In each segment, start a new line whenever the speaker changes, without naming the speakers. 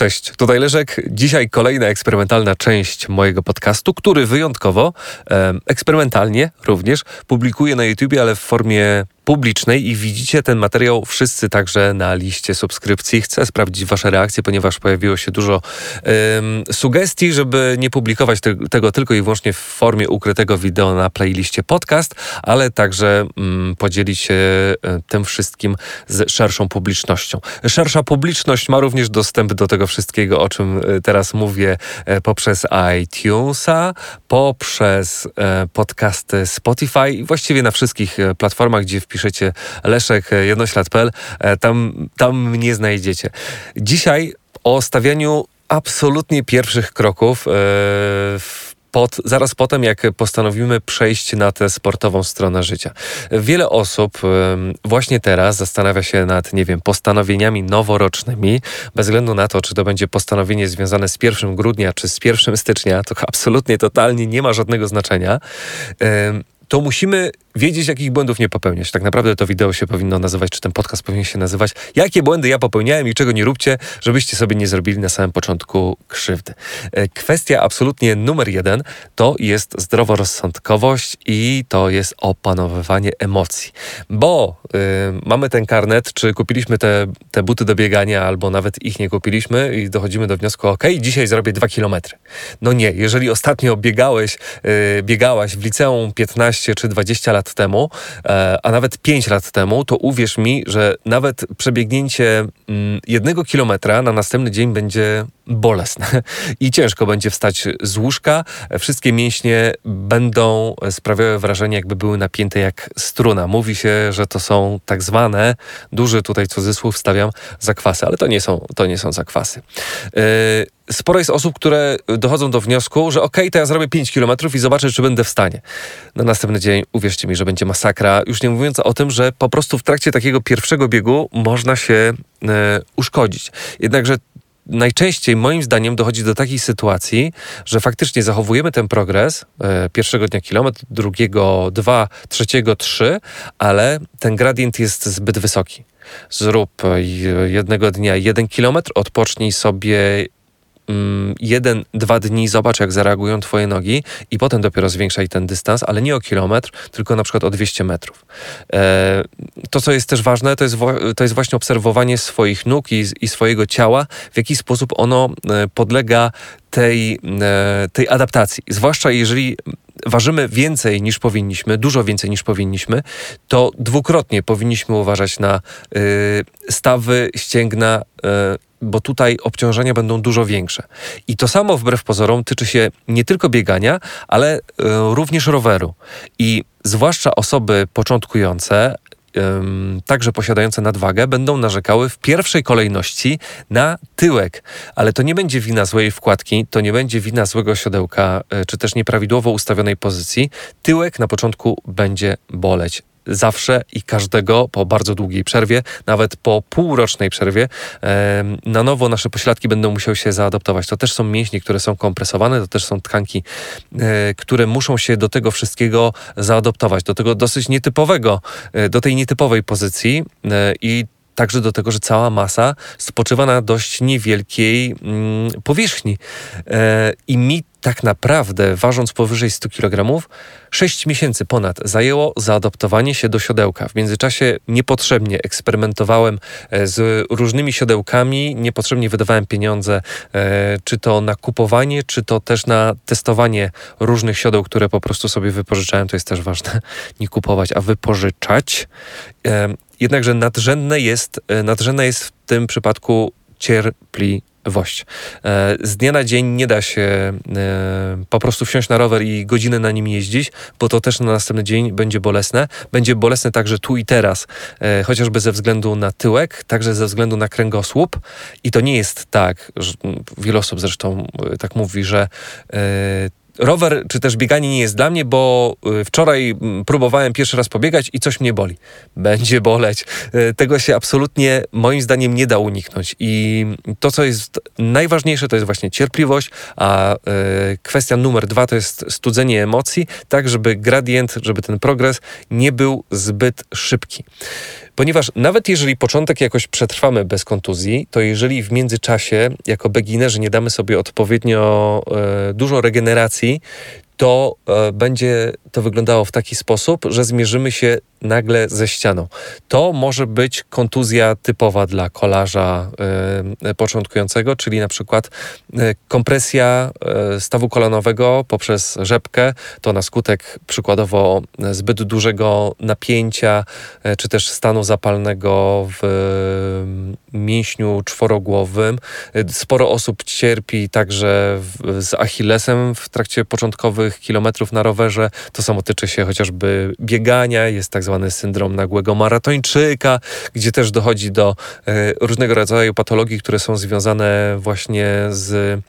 Cześć, tutaj Leszek. Dzisiaj kolejna eksperymentalna część mojego podcastu, który wyjątkowo, e, eksperymentalnie również, publikuję na YouTube, ale w formie publicznej i widzicie ten materiał wszyscy także na liście subskrypcji. Chcę sprawdzić Wasze reakcje, ponieważ pojawiło się dużo um, sugestii, żeby nie publikować te, tego tylko i wyłącznie w formie ukrytego wideo na playliście podcast, ale także um, podzielić się um, tym wszystkim z szerszą publicznością. Szersza publiczność ma również dostęp do tego wszystkiego, o czym e, teraz mówię, e, poprzez iTunesa, poprzez podcasty Spotify i właściwie na wszystkich platformach, gdzie wpisz piszecie Leszek e, jednoślad.pl, e, tam, tam mnie znajdziecie. Dzisiaj o stawianiu absolutnie pierwszych kroków e, pod, zaraz potem, jak postanowimy przejść na tę sportową stronę życia. Wiele osób właśnie teraz zastanawia się nad, nie wiem, postanowieniami noworocznymi, bez względu na to, czy to będzie postanowienie związane z 1 grudnia, czy z 1 stycznia, to absolutnie, totalnie nie ma żadnego znaczenia to musimy wiedzieć, jakich błędów nie popełniać. Tak naprawdę to wideo się powinno nazywać, czy ten podcast powinien się nazywać, jakie błędy ja popełniałem i czego nie róbcie, żebyście sobie nie zrobili na samym początku krzywdy. E, kwestia absolutnie numer jeden to jest zdroworozsądkowość i to jest opanowywanie emocji. Bo yy, mamy ten karnet, czy kupiliśmy te, te buty do biegania, albo nawet ich nie kupiliśmy i dochodzimy do wniosku, ok, dzisiaj zrobię dwa kilometry. No nie, jeżeli ostatnio biegałeś, yy, biegałaś w liceum 15 czy 20 lat lat temu, e, a nawet 5 lat temu, to uwierz mi, że nawet przebiegnięcie mm, jednego kilometra na następny dzień będzie bolesne i ciężko będzie wstać z łóżka. Wszystkie mięśnie będą sprawiały wrażenie, jakby były napięte jak struna. Mówi się, że to są tak zwane, duży tutaj cudzysłów stawiam, zakwasy, ale to nie są, to nie są zakwasy. Yy, sporo jest osób, które dochodzą do wniosku, że okej, okay, to ja zrobię 5 kilometrów i zobaczę, czy będę w stanie. Na następny dzień, uwierzcie mi, że będzie masakra. Już nie mówiąc o tym, że po prostu w trakcie takiego pierwszego biegu można się e, uszkodzić. Jednakże najczęściej moim zdaniem dochodzi do takiej sytuacji, że faktycznie zachowujemy ten progres e, pierwszego dnia kilometr, drugiego dwa, trzeciego trzy, ale ten gradient jest zbyt wysoki. Zrób jednego dnia jeden kilometr, odpocznij sobie jeden, dwa dni zobacz, jak zareagują twoje nogi i potem dopiero zwiększaj ten dystans, ale nie o kilometr, tylko na przykład o 200 metrów. E, to, co jest też ważne, to jest, to jest właśnie obserwowanie swoich nóg i, i swojego ciała, w jaki sposób ono e, podlega tej, e, tej adaptacji. Zwłaszcza jeżeli ważymy więcej niż powinniśmy, dużo więcej niż powinniśmy, to dwukrotnie powinniśmy uważać na y, stawy, ścięgna, y, bo tutaj obciążenia będą dużo większe. I to samo wbrew pozorom tyczy się nie tylko biegania, ale y, również roweru. I zwłaszcza osoby początkujące, także posiadające nadwagę, będą narzekały w pierwszej kolejności na tyłek. Ale to nie będzie wina złej wkładki, to nie będzie wina złego siodełka, e, czy też nieprawidłowo ustawionej pozycji. Tyłek na początku będzie boleć zawsze i każdego po bardzo długiej przerwie, nawet po półrocznej przerwie, na nowo nasze pośladki będą musiały się zaadaptować. To też są mięśnie, które są kompresowane, to też są tkanki, e, które muszą się do tego wszystkiego zaadaptować, do tego dosyć nietypowego, e, do tej nietypowej pozycji e, i także do tego, że cała masa spoczywa na dość niewielkiej mm, powierzchni. I mi tak naprawdę, ważąc powyżej 100 kg, 6 miesięcy ponad zajęło zaadaptowanie się do siodełka. W międzyczasie niepotrzebnie eksperymentowałem e, z różnymi siodełkami, niepotrzebnie wydawałem pieniądze, e, czy to na kupowanie, czy to też na testowanie różnych siodeł, które po prostu sobie wypożyczałem. To jest też ważne, nie kupować, a wypożyczać. E, jednakże nadrzędne jest, nadrzędne jest w tym przypadku cierpliwość wość. E, z dnia na dzień nie da się e, po prostu wsiąść na rower i godzinę na nim jeździć, bo to też na następny dzień będzie bolesne. Będzie bolesne także tu i teraz, e, chociażby ze względu na tyłek, także ze względu na kręgosłup. I to nie jest tak, że wiele osób zresztą tak mówi, że rower czy też bieganie nie jest dla mnie, bo y, wczoraj próbowałem pierwszy raz pobiegać i coś mnie boli. Będzie boleć. Y, tego się absolutnie moim zdaniem nie da uniknąć. I to, co jest najważniejsze, to jest właśnie cierpliwość, a y, kwestia numer dwa to jest studzenie emocji, tak żeby gradient, żeby ten progres nie był zbyt szybki. Ponieważ nawet jeżeli początek jakoś przetrwamy bez kontuzji, to jeżeli w międzyczasie jako beginnerzy nie damy sobie odpowiednio e, dużo regeneracji, to e, będzie to wyglądało w taki sposób, że zmierzymy się nagle ze ścianą. To może być kontuzja typowa dla kolarza y, początkującego, czyli na przykład y, kompresja y, stawu kolanowego poprzez rzepkę, to na skutek przykładowo zbyt dużego napięcia, czy też stanu zapalnego w mięśniu czworogłowym. Sporo osób cierpi także w, z Achillesem w trakcie początkowych kilometrów na rowerze. To samo tyczy się chociażby biegania, jest tak zwany syndrom nagłego maratończyka, gdzie też dochodzi do e, różnego rodzaju patologii, które są związane właśnie z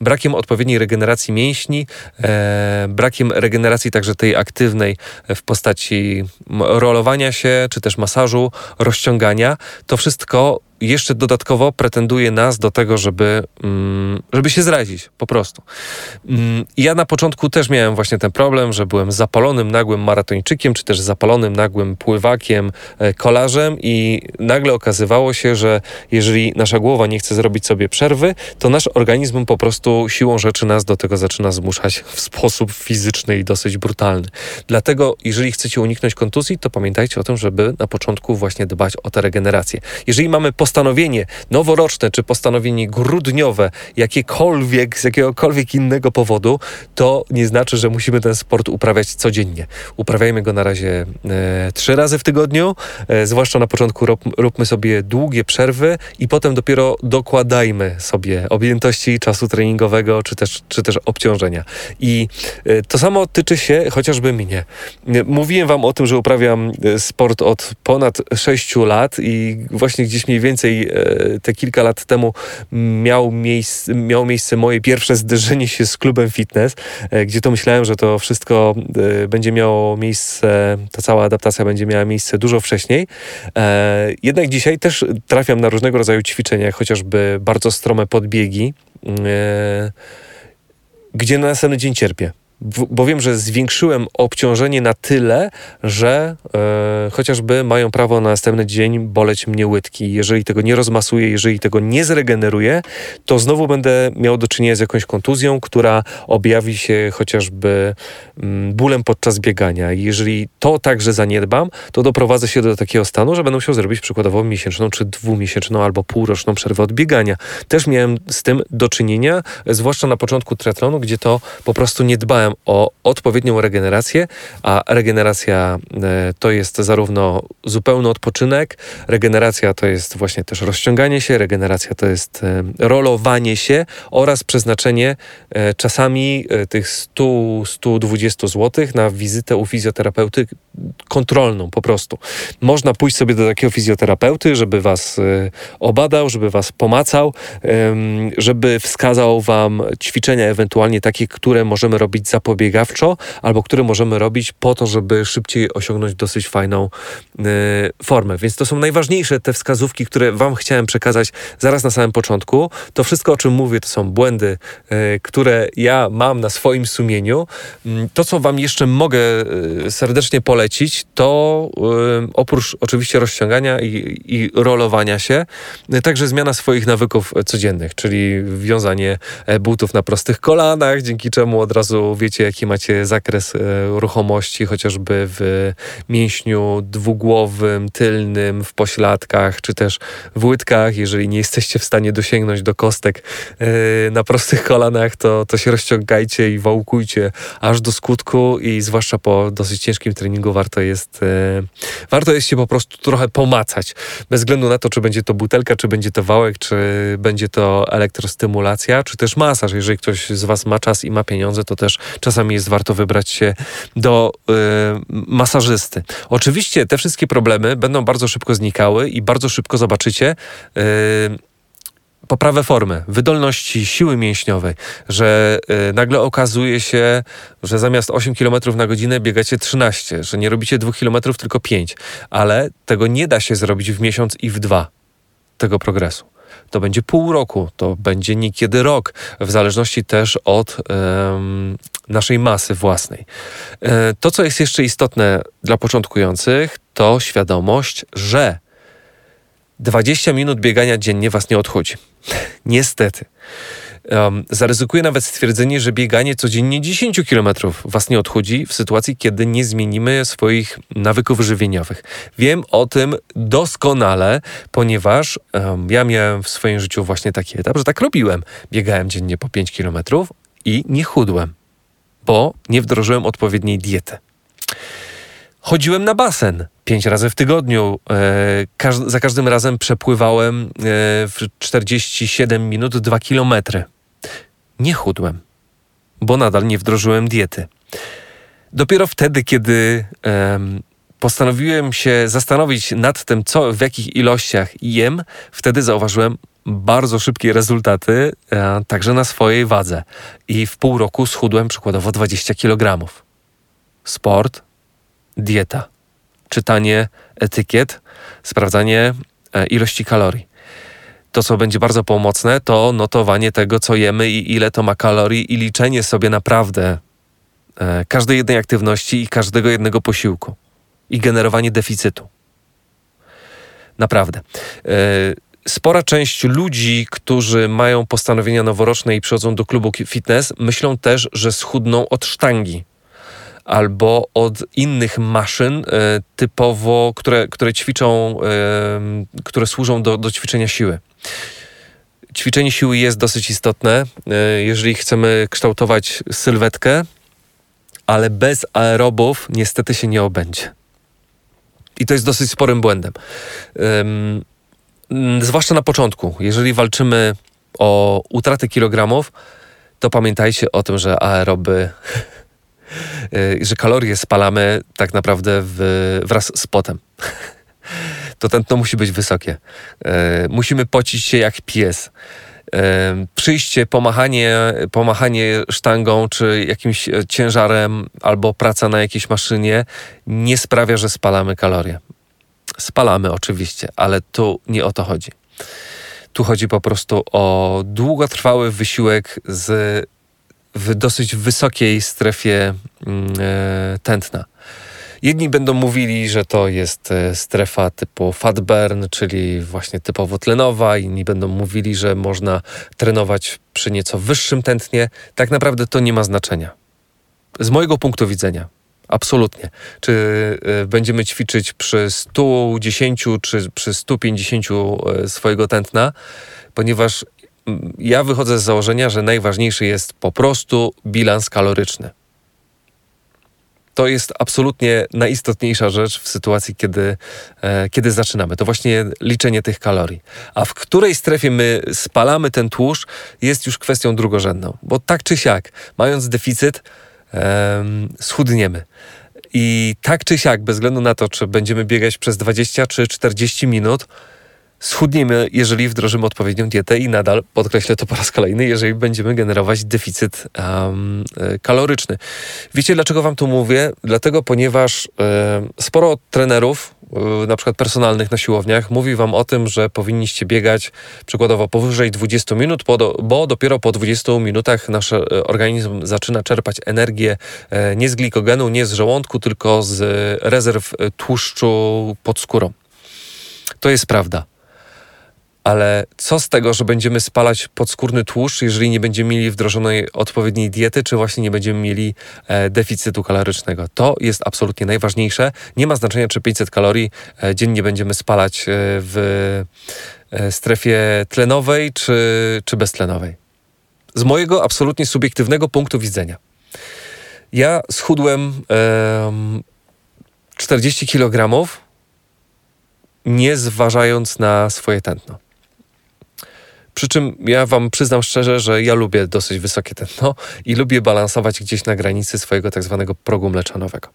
brakiem odpowiedniej regeneracji mięśni, e, brakiem regeneracji także tej aktywnej w postaci rolowania się, czy też masażu, rozciągania. To wszystko jeszcze dodatkowo pretenduje nas do tego, żeby, mm, żeby się zrazić, po prostu. Mm, ja na początku też miałem właśnie ten problem, że byłem zapalonym, nagłym maratończykiem, czy też zapalonym, nagłym pływakiem, e, kolarzem i nagle okazywało się, że jeżeli nasza głowa nie chce zrobić sobie przerwy, to nasz organizm po prostu siłą rzeczy nas do tego zaczyna zmuszać w sposób fizyczny i dosyć brutalny. Dlatego, jeżeli chcecie uniknąć kontuzji, to pamiętajcie o tym, żeby na początku właśnie dbać o tę regenerację. Jeżeli mamy postanowienie noworoczne czy postanowienie grudniowe, jakiekolwiek, z jakiegokolwiek innego powodu, to nie znaczy, że musimy ten sport uprawiać codziennie. Uprawiajmy go na razie e, trzy razy w tygodniu, e, zwłaszcza na początku rób, róbmy sobie długie przerwy i potem dopiero dokładajmy sobie objętości czasu treningowego czy też, czy też obciążenia. I e, to samo tyczy się chociażby mnie. Mówiłem wam o tym, że uprawiam e, sport od ponad 6 lat i właśnie gdzieś mniej więcej więcej e, te kilka lat temu miał miejsce, miało miejsce moje pierwsze zderzenie się z klubem fitness, e, gdzie to myślałem, że to wszystko e, będzie miało miejsce, ta cała adaptacja będzie miała miejsce dużo wcześniej. Jednak dzisiaj też trafiam na różnego rodzaju ćwiczenia, chociażby bardzo strome podbiegi, gdzie na następny dzień cierpię bo wiem, że zwiększyłem obciążenie na tyle, że e, chociażby mają prawo na następny dzień boleć mnie łydki. Jeżeli tego nie rozmasuję, jeżeli tego nie zregeneruję, to znowu będę miał do czynienia z jakąś kontuzją, która objawi się chociażby mm, bólem podczas biegania. Jeżeli to także zaniedbam, to doprowadzę się do takiego stanu, że będę musiał zrobić przykładowo miesięczną czy dwumiesięczną albo półroczną przerwę od biegania. Też miałem z tym do czynienia, zwłaszcza na początku triatlonu, gdzie to po prostu nie dbałem o odpowiednią regenerację, a regeneracja e, to jest zarówno zupełny odpoczynek, regeneracja to jest właśnie też rozciąganie się, regeneracja to jest e, rolowanie się oraz przeznaczenie e, czasami tych 100-120 zł na wizytę u fizjoterapeuty kontrolną po prostu. Można pójść sobie do takiego fizjoterapeuty, żeby was obadał, żeby was pomacał, żeby wskazał wam ćwiczenia ewentualnie takie, które możemy robić za zapobiegawczo, albo które możemy robić po to, żeby szybciej osiągnąć dosyć fajną y, formę. Więc to są najważniejsze te wskazówki, które Wam chciałem przekazać zaraz na samym początku. To wszystko, o czym mówię, to są błędy, y, które ja mam na swoim sumieniu. Y, to, co Wam jeszcze mogę y, serdecznie polecić, to y, oprócz oczywiście rozciągania i, i rolowania się, y, także zmiana swoich nawyków codziennych, czyli wiązanie e, butów na prostych kolanach, dzięki czemu od razu wiecie, wiecie, jaki macie zakres e, ruchomości, chociażby w mięśniu dwugłowym, tylnym, w pośladkach, czy też w łydkach. Jeżeli nie jesteście w stanie dosięgnąć do kostek e, na prostych kolanach, to, to się rozciągajcie i wałkujcie aż do skutku i zwłaszcza po dosyć ciężkim treningu warto jest, e, warto jest się po prostu trochę pomacać. Bez względu na to, czy będzie to butelka, czy będzie to wałek, czy będzie to elektrostymulacja, czy też masaż. Jeżeli ktoś z Was ma czas i ma pieniądze, to też czasami jest warto wybrać się do y, masażysty. Oczywiście te wszystkie problemy będą bardzo szybko znikały i bardzo szybko zobaczycie y, poprawę formy, wydolności, siły mięśniowej, że y, nagle okazuje się, że zamiast 8 km na godzinę biegacie 13, że nie robicie 2 km, tylko 5, ale tego nie da się zrobić w miesiąc i w dwa tego progresu to będzie pół roku, to będzie niekiedy rok, w zależności też od um, naszej masy własnej. E, to, co jest jeszcze istotne dla początkujących, to świadomość, że 20 minut biegania dziennie was nie odchodzi. Niestety. Um, zaryzykuję nawet stwierdzenie, że bieganie codziennie 10 km was nie odchodzi w sytuacji, kiedy nie zmienimy swoich nawyków żywieniowych. Wiem o tym doskonale, ponieważ um, ja miałem w swoim życiu właśnie taki etap, że tak robiłem. Biegałem dziennie po 5 km i nie chudłem, bo nie wdrożyłem odpowiedniej diety. Chodziłem na basen pięć razy w tygodniu. E, każ za każdym razem przepływałem e, w 47 minut 2 kilometry. Nie chudłem, bo nadal nie wdrożyłem diety. Dopiero wtedy, kiedy e, postanowiłem się zastanowić nad tym, co w jakich ilościach jem, wtedy zauważyłem bardzo szybkie rezultaty, także na swojej wadze. I w pół roku schudłem przykładowo 20 kg. Sport, dieta, czytanie etykiet, sprawdzanie e, ilości kalorii. To, co będzie bardzo pomocne, to notowanie tego, co jemy i ile to ma kalorii, i liczenie sobie naprawdę e, każdej jednej aktywności i każdego jednego posiłku, i generowanie deficytu. Naprawdę. E, spora część ludzi, którzy mają postanowienia noworoczne i przychodzą do klubu fitness, myślą też, że schudną od sztangi albo od innych maszyn e, typowo, które, które ćwiczą, e, które służą do, do ćwiczenia siły. Ćwiczenie siły jest dosyć istotne, e, jeżeli chcemy kształtować sylwetkę, ale bez aerobów niestety się nie obędzie. I to jest dosyć sporym błędem. Zwłaszcza na początku, jeżeli walczymy o utratę kilogramów, to pamiętajcie o tym, że aeroby że kalorie spalamy tak naprawdę w, wraz z potem. to tętno musi być wysokie. Y, musimy pocić się jak pies. Y, przyjście, pomachanie, pomachanie sztangą czy jakimś ciężarem albo praca na jakiejś maszynie nie sprawia, że spalamy kalorie. Spalamy oczywiście, ale tu nie o to chodzi. Tu chodzi po prostu o długotrwały wysiłek z w dosyć wysokiej strefie mm, e, tętna. Jedni będą mówili, że to jest e, strefa typu fat burn, czyli właśnie typowo tlenowa, inni będą mówili, że można trenować przy nieco wyższym tętnie. Tak naprawdę to nie ma znaczenia. Z mojego punktu widzenia, absolutnie. Czy e, będziemy ćwiczyć przy 110 czy przy 150 swojego tętna, ponieważ ja wychodzę z założenia, że najważniejszy jest po prostu bilans kaloryczny. To jest absolutnie najistotniejsza rzecz w sytuacji, kiedy, e, kiedy zaczynamy. To właśnie liczenie tych kalorii. A w której strefie my spalamy ten tłuszcz, jest już kwestią drugorzędną. Bo tak czy siak, mając deficyt, e, schudniemy. I tak czy siak, bez względu na to, czy będziemy biegać przez 20 czy 40 minut, schudniemy, jeżeli wdrożymy odpowiednią dietę i nadal, podkreślę to po raz kolejny, jeżeli będziemy generować deficyt um, kaloryczny. Wiecie, dlaczego wam to mówię? Dlatego, ponieważ e, sporo trenerów, e, na przykład personalnych na siłowniach, mówi wam o tym, że powinniście biegać przykładowo powyżej 20 minut, bo, do, bo dopiero po 20 minutach nasz organizm zaczyna czerpać energię nie z glikogenu, nie z żołądku, tylko z rezerw tłuszczu pod skórą. To jest prawda ale co z tego, że będziemy spalać podskórny tłuszcz, jeżeli nie będziemy mieli wdrożonej odpowiedniej diety, czy właśnie nie będziemy mieli e, deficytu kalorycznego? To jest absolutnie najważniejsze. Nie ma znaczenia, czy 500 kalorii e, dziennie będziemy spalać e, w e, strefie tlenowej, czy, czy beztlenowej. Z mojego absolutnie subiektywnego punktu widzenia. Ja schudłem 40 kg, nie zważając na swoje tętno. Przy czym ja wam przyznam szczerze, że ja lubię dosyć wysokie tętno i lubię balansować gdzieś na granicy swojego tak zwanego progu mleczanowego.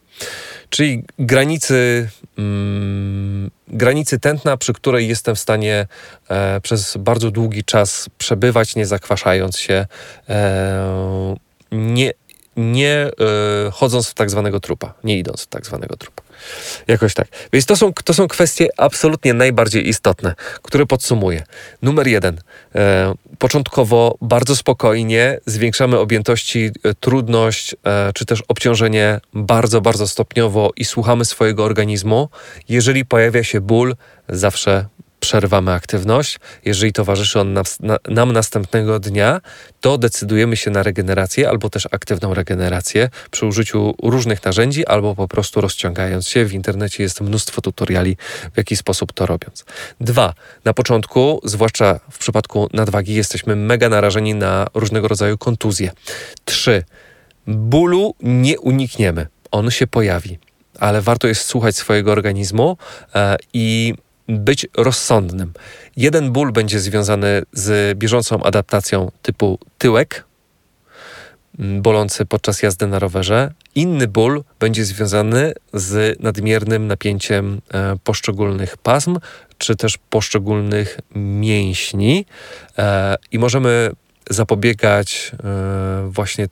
Czyli granicy, mm, granicy tętna, przy której jestem w stanie e, przez bardzo długi czas przebywać, nie zakwaszając się, e, nie nie y, chodząc w tak zwanego trupa, nie idąc w tak zwanego trupa. Jakoś tak. Więc to są, to są kwestie absolutnie najbardziej istotne, które podsumuję. Numer jeden. E, początkowo bardzo spokojnie zwiększamy objętości, e, trudność e, czy też obciążenie bardzo, bardzo stopniowo i słuchamy swojego organizmu. Jeżeli pojawia się ból, zawsze przerwamy aktywność. Jeżeli towarzyszy on nam, następnego dnia, to decydujemy się na regenerację albo też aktywną regenerację przy użyciu różnych narzędzi albo po prostu rozciągając się. W internecie jest mnóstwo tutoriali, w jaki sposób to robiąc. Dwa, na początku, zwłaszcza w przypadku nadwagi, jesteśmy mega narażeni na różnego rodzaju kontuzje. Trzy, bólu nie unikniemy. On się pojawi ale warto jest słuchać swojego organizmu e, i być rozsądnym. Jeden ból będzie związany z bieżącą adaptacją typu tyłek, bolący podczas jazdy na rowerze. Inny ból będzie związany z nadmiernym napięciem e, poszczególnych pasm, czy też poszczególnych mięśni e, i możemy zapobiegać e, właśnie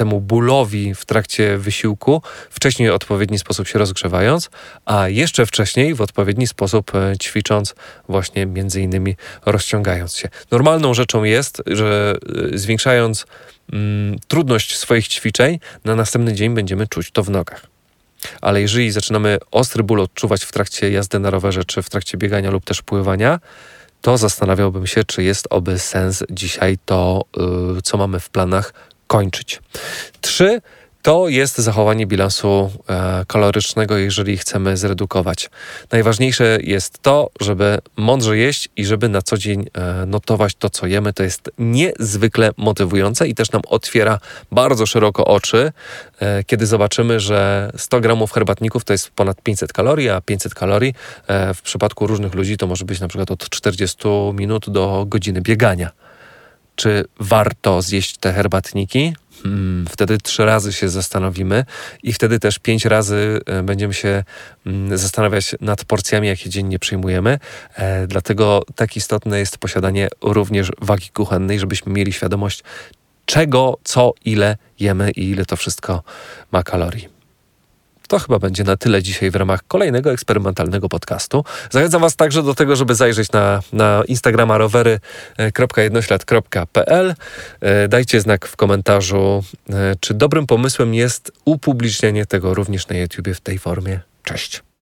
temu bólowi w trakcie wysiłku, wcześniej w odpowiedni sposób się rozgrzewając, a jeszcze wcześniej w odpowiedni sposób e, ćwicząc, właśnie między innymi rozciągając się. Normalną rzeczą jest, że e, zwiększając mm, trudność swoich ćwiczeń, na następny dzień będziemy czuć to w nogach. Ale jeżeli zaczynamy ostry ból odczuwać w trakcie jazdy na rowerze, czy w trakcie biegania lub też pływania, to zastanawiałbym się, czy jest oby sens dzisiaj to, yy, co mamy w planach, kończyć. Trzy to jest zachowanie bilansu e, kalorycznego, jeżeli chcemy zredukować. Najważniejsze jest to, żeby mądrze jeść i żeby na co dzień e, notować to, co jemy. To jest niezwykle motywujące i też nam otwiera bardzo szeroko oczy, e, kiedy zobaczymy, że 100 gramów herbatników to jest ponad 500 kalorii, a 500 kalorii e, w przypadku różnych ludzi to może być na przykład od 40 minut do godziny biegania czy warto zjeść te herbatniki. Hmm, wtedy trzy razy się zastanowimy i wtedy też pięć razy e, będziemy się mm, zastanawiać nad porcjami, jakie dziennie przyjmujemy. E, dlatego tak istotne jest posiadanie również wagi kuchennej, żebyśmy mieli świadomość, czego, co, ile jemy i ile to wszystko ma kalorii. To chyba będzie na tyle dzisiaj w ramach kolejnego eksperymentalnego podcastu. Zachęcam Was także do tego, żeby zajrzeć na, na Instagrama rowery.jednoślad.pl. E, dajcie znak w komentarzu, e, czy dobrym pomysłem jest upublicznienie tego również na YouTube w tej formie. Cześć.